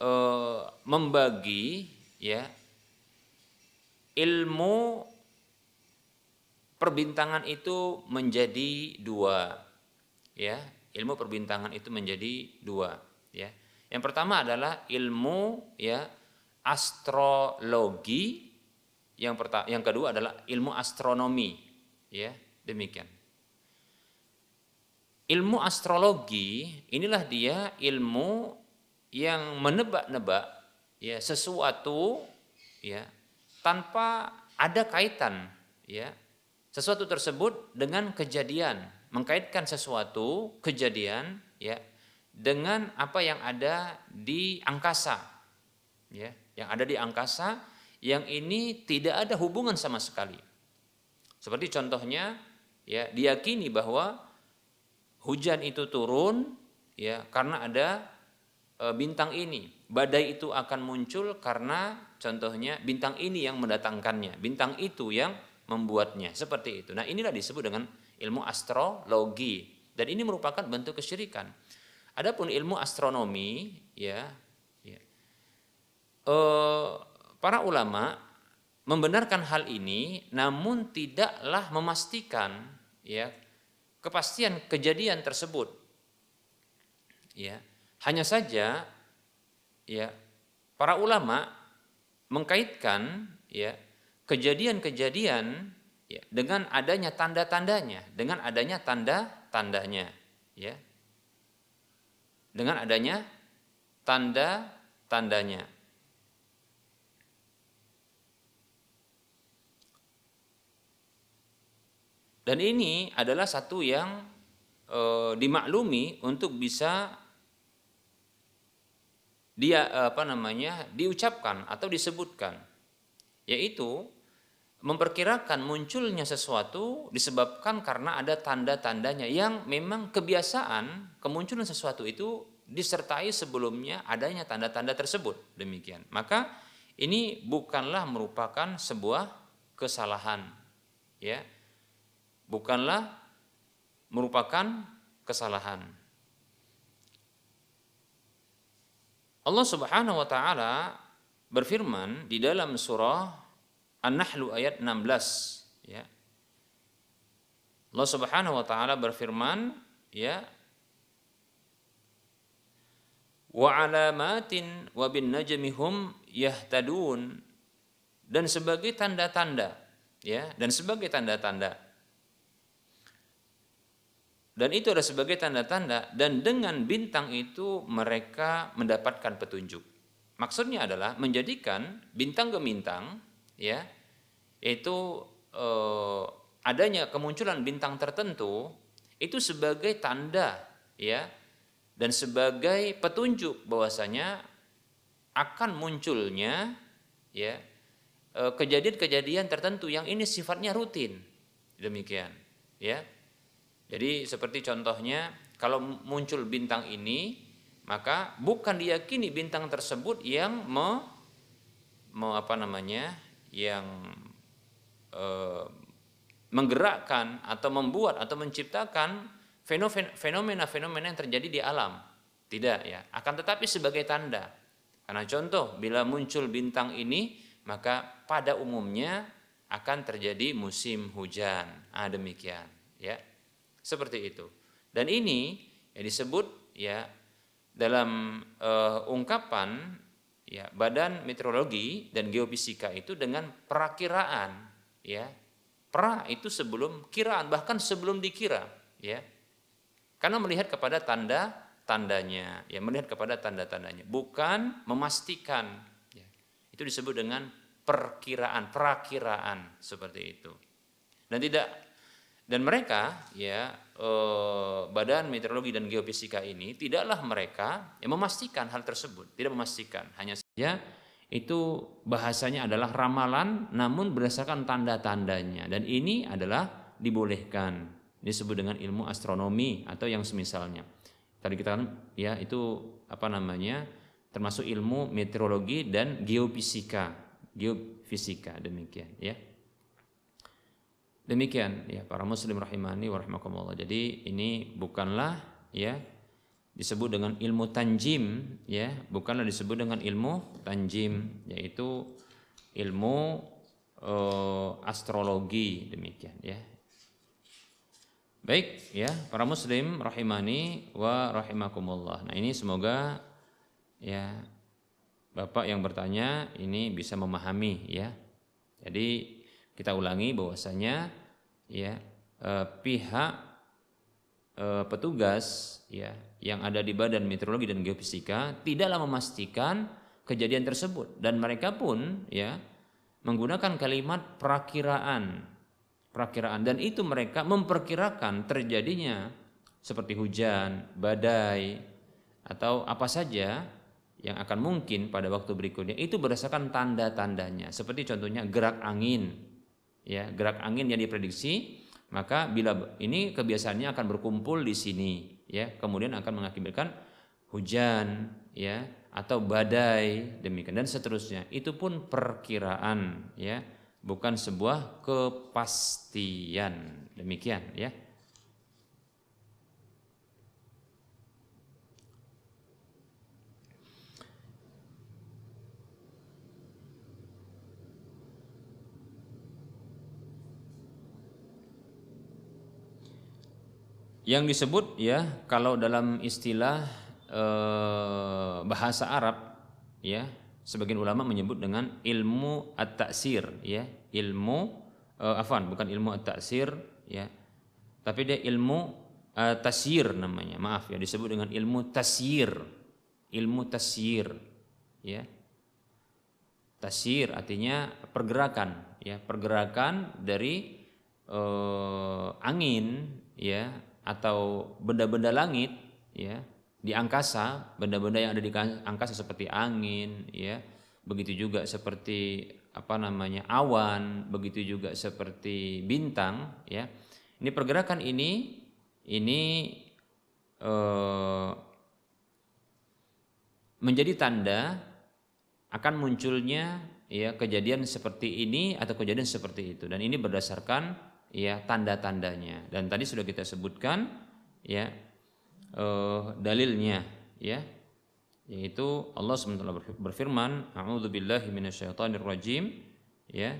eh, membagi ya ilmu perbintangan itu menjadi dua ya. Ilmu perbintangan itu menjadi dua ya. Yang pertama adalah ilmu ya astrologi. Yang pertama yang kedua adalah ilmu astronomi ya. Demikian. Ilmu astrologi inilah dia ilmu yang menebak-nebak ya sesuatu ya tanpa ada kaitan ya sesuatu tersebut dengan kejadian mengkaitkan sesuatu kejadian ya dengan apa yang ada di angkasa ya yang ada di angkasa yang ini tidak ada hubungan sama sekali. Seperti contohnya ya diyakini bahwa hujan itu turun ya karena ada e, bintang ini. Badai itu akan muncul karena contohnya bintang ini yang mendatangkannya. Bintang itu yang membuatnya. Seperti itu. Nah inilah disebut dengan ilmu astrologi. Dan ini merupakan bentuk kesyirikan. Adapun ilmu astronomi, ya, ya eh, para ulama membenarkan hal ini, namun tidaklah memastikan, ya, kepastian kejadian tersebut. Ya, hanya saja, ya, para ulama mengkaitkan, ya, kejadian-kejadian ya, dengan adanya tanda-tandanya, dengan adanya tanda-tandanya, ya dengan adanya tanda-tandanya. Dan ini adalah satu yang e, dimaklumi untuk bisa dia apa namanya diucapkan atau disebutkan yaitu memperkirakan munculnya sesuatu disebabkan karena ada tanda-tandanya yang memang kebiasaan kemunculan sesuatu itu disertai sebelumnya adanya tanda-tanda tersebut. Demikian. Maka ini bukanlah merupakan sebuah kesalahan ya. Bukanlah merupakan kesalahan. Allah Subhanahu wa taala berfirman di dalam surah An-Nahlu ayat 16 ya. Allah Subhanahu wa taala berfirman ya wa alamatin wa bin najmi hum yahtadun. Dan sebagai tanda-tanda ya dan sebagai tanda-tanda. Dan itu adalah sebagai tanda-tanda dan dengan bintang itu mereka mendapatkan petunjuk. Maksudnya adalah menjadikan bintang ke bintang ya. Itu eh, adanya kemunculan bintang tertentu itu sebagai tanda ya dan sebagai petunjuk bahwasanya akan munculnya ya eh, kejadian-kejadian tertentu yang ini sifatnya rutin. Demikian ya. Jadi seperti contohnya kalau muncul bintang ini maka bukan diyakini bintang tersebut yang me, me apa namanya yang e, menggerakkan atau membuat atau menciptakan fenomena-fenomena yang terjadi di alam. Tidak ya, akan tetapi sebagai tanda. Karena contoh bila muncul bintang ini maka pada umumnya akan terjadi musim hujan. Ah demikian ya. Seperti itu. Dan ini yang disebut ya dalam uh, ungkapan ya badan meteorologi dan geofisika itu dengan perakiraan ya. Pra itu sebelum kiraan bahkan sebelum dikira ya. Karena melihat kepada tanda tandanya ya melihat kepada tanda tandanya bukan memastikan ya. itu disebut dengan perkiraan perakiraan seperti itu. Dan tidak dan mereka ya Badan Meteorologi dan Geofisika ini tidaklah mereka yang memastikan hal tersebut, tidak memastikan, hanya saja itu bahasanya adalah ramalan namun berdasarkan tanda-tandanya dan ini adalah dibolehkan disebut dengan ilmu astronomi atau yang semisalnya. Tadi kita kan ya itu apa namanya termasuk ilmu meteorologi dan geofisika, geofisika demikian ya. Demikian ya para muslim rahimani wa. Jadi ini bukanlah ya disebut dengan ilmu tanjim ya, bukanlah disebut dengan ilmu tanjim yaitu ilmu uh, astrologi demikian ya. Baik ya, para muslim rahimani wa rahimakumullah. Nah, ini semoga ya Bapak yang bertanya ini bisa memahami ya. Jadi kita ulangi bahwasanya ya eh, pihak eh, petugas ya yang ada di Badan Meteorologi dan Geofisika tidaklah memastikan kejadian tersebut. Dan mereka pun ya menggunakan kalimat perakiraan. Perakiraan. Dan itu mereka memperkirakan terjadinya seperti hujan, badai atau apa saja yang akan mungkin pada waktu berikutnya. Itu berdasarkan tanda-tandanya. Seperti contohnya gerak angin ya gerak angin yang diprediksi maka bila ini kebiasaannya akan berkumpul di sini ya. Kemudian akan mengakibatkan hujan ya atau badai demikian dan seterusnya. Itu pun perkiraan ya bukan sebuah kepastian. Demikian ya Yang disebut ya kalau dalam istilah eh, bahasa Arab ya sebagian ulama menyebut dengan ilmu at-ta'sir ya. Ilmu eh, afan bukan ilmu at-ta'sir ya. Tapi dia ilmu eh, tasyir namanya maaf ya disebut dengan ilmu tasyir. Ilmu tasyir ya. Tasyir artinya pergerakan ya. Pergerakan dari eh, angin ya atau benda-benda langit ya di angkasa benda-benda yang ada di angkasa seperti angin ya begitu juga seperti apa namanya awan begitu juga seperti bintang ya. Ini pergerakan ini ini eh, menjadi tanda akan munculnya ya kejadian seperti ini atau kejadian seperti itu. Dan ini berdasarkan ya tanda-tandanya. Dan tadi sudah kita sebutkan ya uh, dalilnya ya yaitu Allah SWT berfirman a'udzubillahi minasyaitonirrajim ya.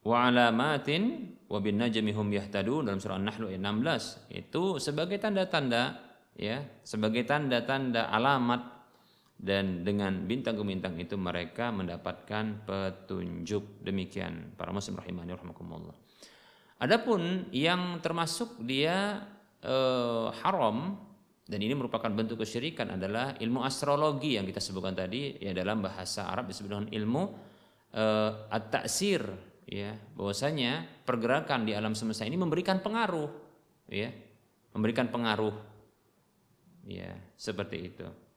Wa alamatin wa bin najmi hum yahtadun dalam surah An-Nahl ayat 16 itu sebagai tanda-tanda ya sebagai tanda-tanda alamat dan dengan bintang bintang itu mereka mendapatkan petunjuk. Demikian para muslim rahimani rahimakumullah. Adapun yang termasuk dia eh, haram dan ini merupakan bentuk kesyirikan adalah ilmu astrologi yang kita sebutkan tadi ya dalam bahasa Arab disebut dengan ilmu eh, at-ta'sir ya. Bahwasanya pergerakan di alam semesta ini memberikan pengaruh ya. Memberikan pengaruh ya seperti itu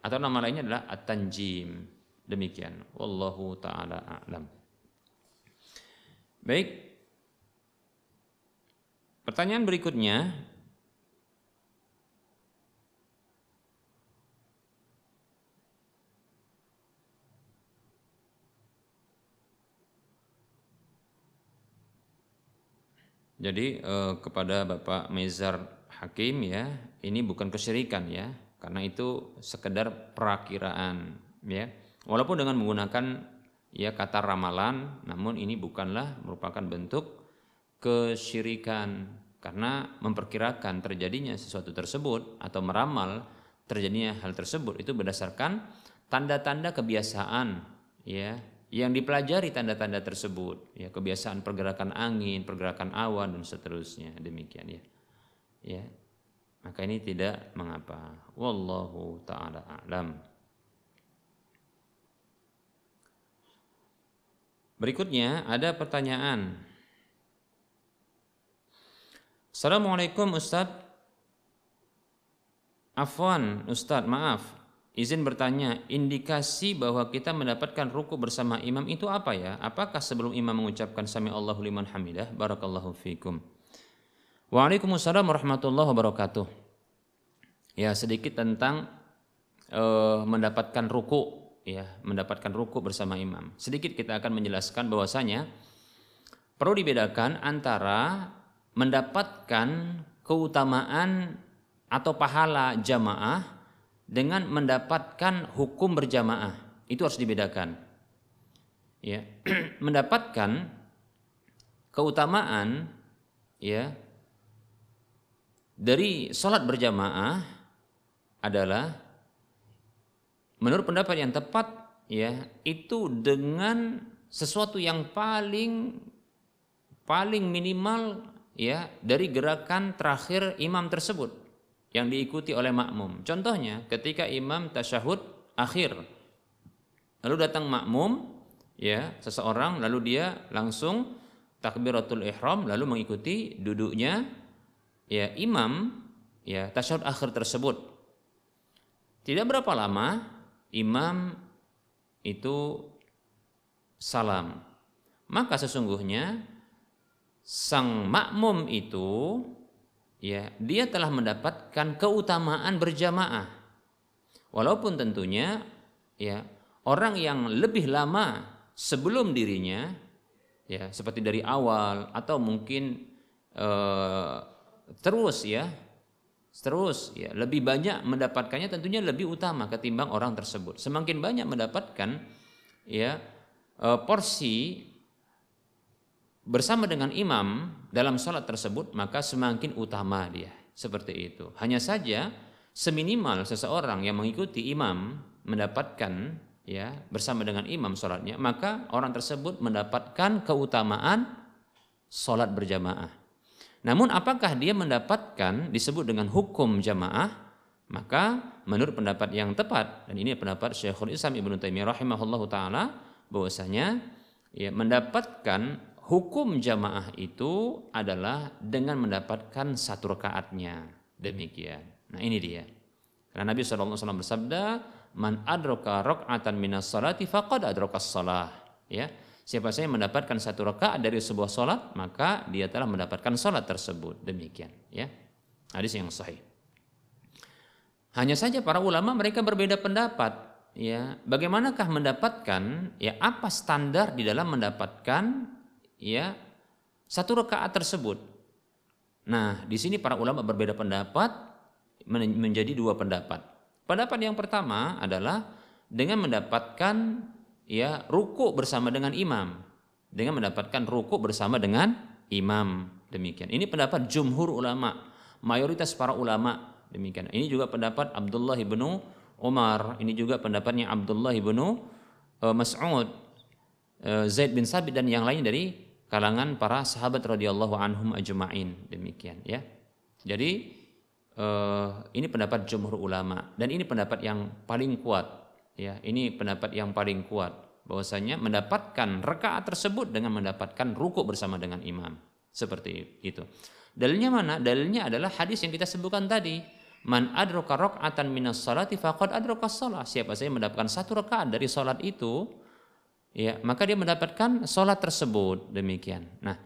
atau nama lainnya adalah at-tanjim. Demikian. Wallahu taala a'lam. Baik. Pertanyaan berikutnya Jadi eh, kepada Bapak Mezar Hakim ya, ini bukan kesyirikan ya, karena itu sekedar perakiraan ya. Walaupun dengan menggunakan ya kata ramalan namun ini bukanlah merupakan bentuk kesyirikan. Karena memperkirakan terjadinya sesuatu tersebut atau meramal terjadinya hal tersebut itu berdasarkan tanda-tanda kebiasaan ya yang dipelajari tanda-tanda tersebut ya kebiasaan pergerakan angin pergerakan awan dan seterusnya. Demikian ya. Ya maka ini tidak mengapa. Wallahu taala a'lam. Berikutnya ada pertanyaan. Assalamualaikum Ustadz. Afwan Ustadz, maaf. Izin bertanya, indikasi bahwa kita mendapatkan ruku bersama imam itu apa ya? Apakah sebelum imam mengucapkan sami Allahu liman hamidah? Barakallahu fikum. Waalaikumsalam warahmatullahi wabarakatuh. Ya sedikit tentang uh, mendapatkan ruku, ya mendapatkan ruku bersama imam. Sedikit kita akan menjelaskan bahwasanya perlu dibedakan antara mendapatkan keutamaan atau pahala jamaah dengan mendapatkan hukum berjamaah. Itu harus dibedakan. Ya, mendapatkan keutamaan ya dari sholat berjamaah adalah menurut pendapat yang tepat ya itu dengan sesuatu yang paling paling minimal ya dari gerakan terakhir imam tersebut yang diikuti oleh makmum. Contohnya ketika imam tasyahud akhir lalu datang makmum ya seseorang lalu dia langsung takbiratul ihram lalu mengikuti duduknya ya imam ya tasyahud akhir tersebut. Tidak berapa lama imam itu salam. Maka sesungguhnya sang makmum itu ya dia telah mendapatkan keutamaan berjamaah. Walaupun tentunya ya orang yang lebih lama sebelum dirinya ya seperti dari awal atau mungkin eh, terus ya. Terus ya. Lebih banyak mendapatkannya tentunya lebih utama ketimbang orang tersebut. Semakin banyak mendapatkan ya eh, porsi bersama dengan imam dalam sholat tersebut maka semakin utama dia. Seperti itu. Hanya saja seminimal seseorang yang mengikuti imam mendapatkan ya bersama dengan imam sholatnya maka orang tersebut mendapatkan keutamaan sholat berjamaah namun apakah dia mendapatkan disebut dengan hukum jamaah maka menurut pendapat yang tepat dan ini pendapat Syekhul Islam Ibnu Taimiyah rahimahullahu taala bahwasanya ya mendapatkan hukum jamaah itu adalah dengan mendapatkan satu rakaatnya. Demikian. Nah ini dia. Karena Nabi SAW bersabda, Man adroka rok'atan minas salati faqad adrokas salah. Ya, Siapa saja mendapatkan satu rakaat dari sebuah solat, maka dia telah mendapatkan solat tersebut. Demikian. Ya, Hadis yang sahih. Hanya saja para ulama mereka berbeda pendapat. Ya, bagaimanakah mendapatkan? Ya, apa standar di dalam mendapatkan ya satu rakaat tersebut. Nah, di sini para ulama berbeda pendapat menjadi dua pendapat. Pendapat yang pertama adalah dengan mendapatkan ya ruku bersama dengan imam, dengan mendapatkan ruku bersama dengan imam. Demikian. Ini pendapat jumhur ulama, mayoritas para ulama demikian. Ini juga pendapat Abdullah ibnu Umar, ini juga pendapatnya Abdullah ibnu uh, Mas'ud, uh, Zaid bin Sabit dan yang lain dari kalangan para sahabat radhiyallahu anhum ajma'in demikian ya. Jadi uh, ini pendapat jumhur ulama dan ini pendapat yang paling kuat ya. Ini pendapat yang paling kuat bahwasanya mendapatkan rakaat tersebut dengan mendapatkan ruku bersama dengan imam. Seperti itu. Dalilnya mana? Dalilnya adalah hadis yang kita sebutkan tadi. Man adroka rok'atan minas salati faqad adroka salat. Siapa saja mendapatkan satu rakaat dari salat itu, ya maka dia mendapatkan sholat tersebut demikian. Nah,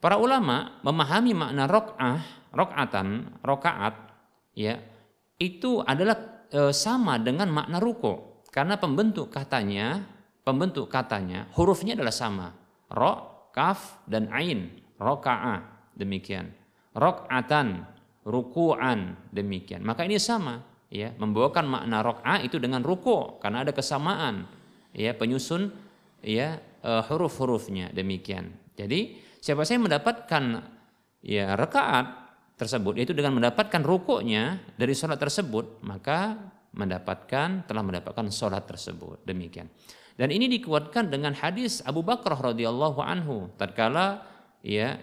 para ulama memahami makna rok'ah, rok'atan, rokaat, ya itu adalah e, sama dengan makna ruko karena pembentuk katanya, pembentuk katanya hurufnya adalah sama, ro, kaf dan ain, rokaah demikian, rok'atan, ruku'an demikian. Maka ini sama, ya membawakan makna rok'ah itu dengan ruko karena ada kesamaan, ya penyusun ya uh, huruf-hurufnya demikian. Jadi siapa saya mendapatkan ya rakaat tersebut yaitu dengan mendapatkan rukuknya dari sholat tersebut maka mendapatkan telah mendapatkan sholat tersebut demikian. Dan ini dikuatkan dengan hadis Abu Bakar radhiyallahu anhu tatkala ya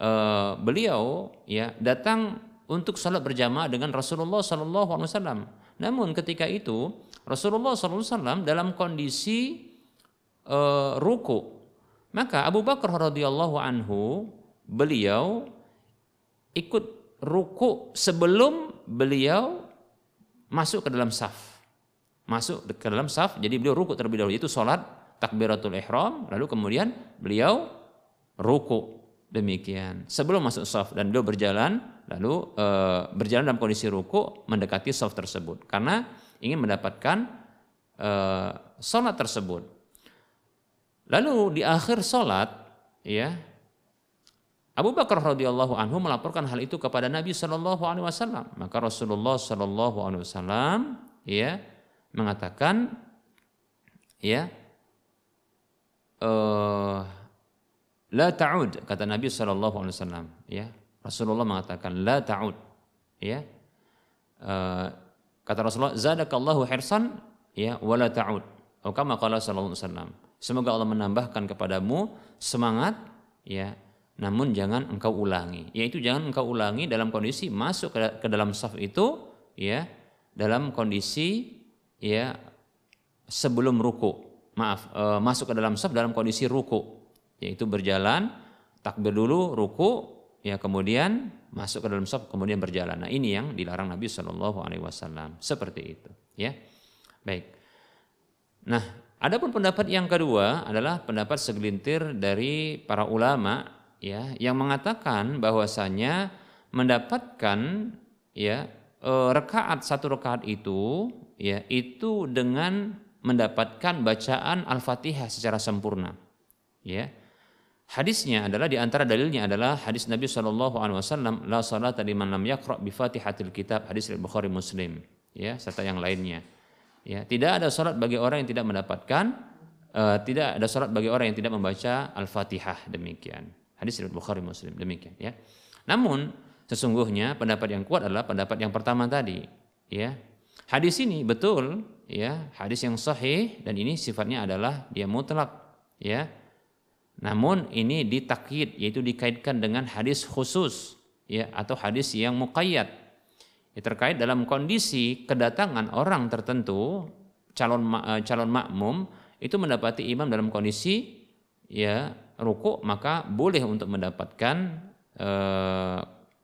uh, beliau ya datang untuk sholat berjamaah dengan Rasulullah Wasallam. Namun ketika itu Rasulullah Wasallam dalam kondisi uh, ruku. Maka Abu Bakar radhiyallahu anhu beliau ikut ruku sebelum beliau masuk ke dalam saf. Masuk ke dalam saf, jadi beliau ruku terlebih dahulu. Itu salat takbiratul ihram, lalu kemudian beliau ruku. Demikian. Sebelum masuk saf dan beliau berjalan lalu e, berjalan dalam kondisi ruku mendekati saf tersebut. Karena ingin mendapatkan e, salat tersebut. Lalu di akhir sholat, ya, Abu Bakar radhiyallahu anhu melaporkan hal itu kepada Nabi Shallallahu alaihi wasallam. Maka Rasulullah Shallallahu alaihi wasallam ya mengatakan ya uh, la ta'ud kata Nabi Shallallahu alaihi wasallam ya. Rasulullah mengatakan la ta'ud ya. Uh, kata Rasulullah zadakallahu hirsan ya wala ta'ud. Atau kama qala sallallahu alaihi wasallam. Semoga Allah menambahkan kepadamu semangat ya namun jangan engkau ulangi. Yaitu jangan engkau ulangi dalam kondisi masuk ke, dalam saf itu ya dalam kondisi ya sebelum ruku. Maaf e, masuk ke dalam saf dalam kondisi ruku. Yaitu berjalan takbir dulu ruku ya kemudian masuk ke dalam saf kemudian berjalan. Nah ini yang dilarang Nabi Shallallahu Alaihi Wasallam. Seperti itu ya. Baik. Nah adapun pendapat yang kedua adalah pendapat segelintir dari para ulama ya yang mengatakan bahwasanya mendapatkan ya e, rekaat satu rekaat itu ya itu dengan mendapatkan bacaan Al-Fatihah secara sempurna. Ya. Hadisnya adalah di antara dalilnya adalah hadis Nabi Shallallahu alaihi wasallam la salata liman lam yaqra bi Fatihatil Kitab hadis Bukhari Muslim ya serta yang lainnya. Ya, tidak ada salat bagi orang yang tidak mendapatkan uh, tidak ada salat bagi orang yang tidak membaca Al-Fatihah demikian. Hadis riwayat Bukhari Muslim demikian ya. Namun sesungguhnya pendapat yang kuat adalah pendapat yang pertama tadi ya. Hadis ini betul ya, hadis yang sahih dan ini sifatnya adalah dia mutlak ya. Namun ini ditakyid yaitu dikaitkan dengan hadis khusus ya atau hadis yang muqayyad. Ya, terkait dalam kondisi kedatangan orang tertentu calon eh, calon makmum itu mendapati imam dalam kondisi ya ruku maka boleh untuk mendapatkan e,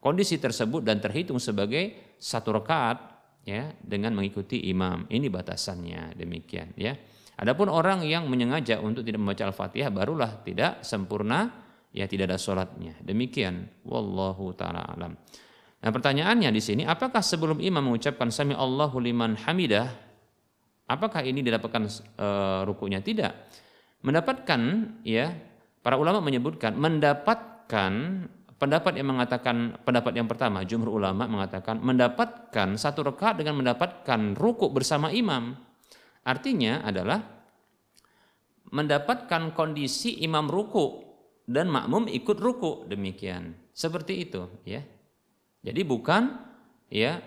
kondisi tersebut dan terhitung sebagai satu rakaat ya dengan mengikuti imam. Ini batasannya demikian ya. Adapun orang yang menyengaja untuk tidak membaca Al-Fatihah barulah tidak sempurna ya tidak ada sholatnya. Demikian wallahu taala alam. Nah, pertanyaannya di sini apakah sebelum imam mengucapkan sami Allahu liman hamidah apakah ini didapatkan e, rukunya? Tidak. Mendapatkan ya Para ulama menyebutkan mendapatkan pendapat yang mengatakan pendapat yang pertama jumhur ulama mengatakan mendapatkan satu rakaat dengan mendapatkan ruku bersama imam. Artinya adalah mendapatkan kondisi imam ruku dan makmum ikut ruku demikian. Seperti itu ya. Jadi bukan ya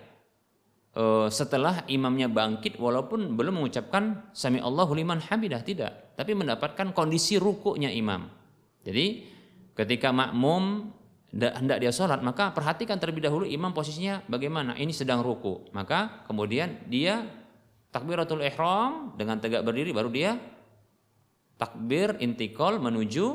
eh, setelah imamnya bangkit walaupun belum mengucapkan sami Allahu liman hamidah tidak, tapi mendapatkan kondisi rukuknya imam. Jadi ketika makmum hendak dia sholat maka perhatikan terlebih dahulu imam posisinya bagaimana ini sedang ruku maka kemudian dia takbiratul ihram dengan tegak berdiri baru dia takbir intikal menuju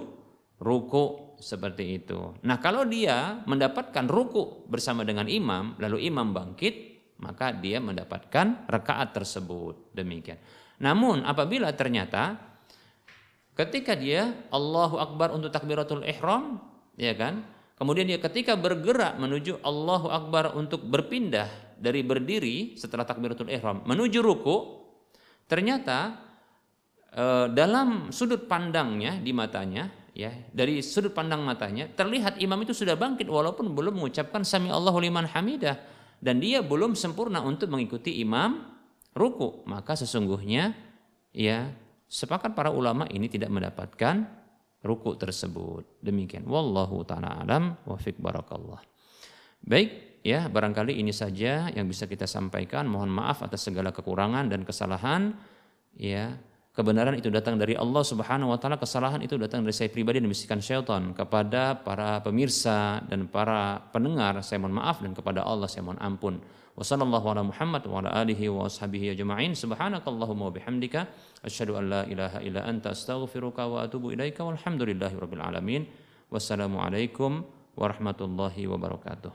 ruku seperti itu. Nah kalau dia mendapatkan ruku bersama dengan imam lalu imam bangkit maka dia mendapatkan rekaat tersebut demikian. Namun apabila ternyata Ketika dia Allahu Akbar untuk takbiratul ihram, ya kan? Kemudian dia ketika bergerak menuju Allahu Akbar untuk berpindah dari berdiri setelah takbiratul ihram menuju ruku, ternyata eh, dalam sudut pandangnya di matanya, ya, dari sudut pandang matanya terlihat imam itu sudah bangkit walaupun belum mengucapkan sami Allahu liman hamidah dan dia belum sempurna untuk mengikuti imam ruku, maka sesungguhnya ya sepakat para ulama ini tidak mendapatkan ruku tersebut. Demikian. Wallahu ta'ala alam wa barakallah. Baik, ya barangkali ini saja yang bisa kita sampaikan. Mohon maaf atas segala kekurangan dan kesalahan. Ya, kebenaran itu datang dari Allah Subhanahu wa taala, kesalahan itu datang dari saya pribadi dan bisikan syaitan kepada para pemirsa dan para pendengar. Saya mohon maaf dan kepada Allah saya mohon ampun. Wassalamualaikum warahmatullahi wabarakatuh. Muhammad wa ala alihi wa ashabihi ajma'in. Subhanakallahumma wa bihamdika Asyhadu an la ilaha illa anta astaghfiruka wa atubu ilaika walhamdulillahi rabbil alamin. Wassalamualaikum warahmatullahi wabarakatuh.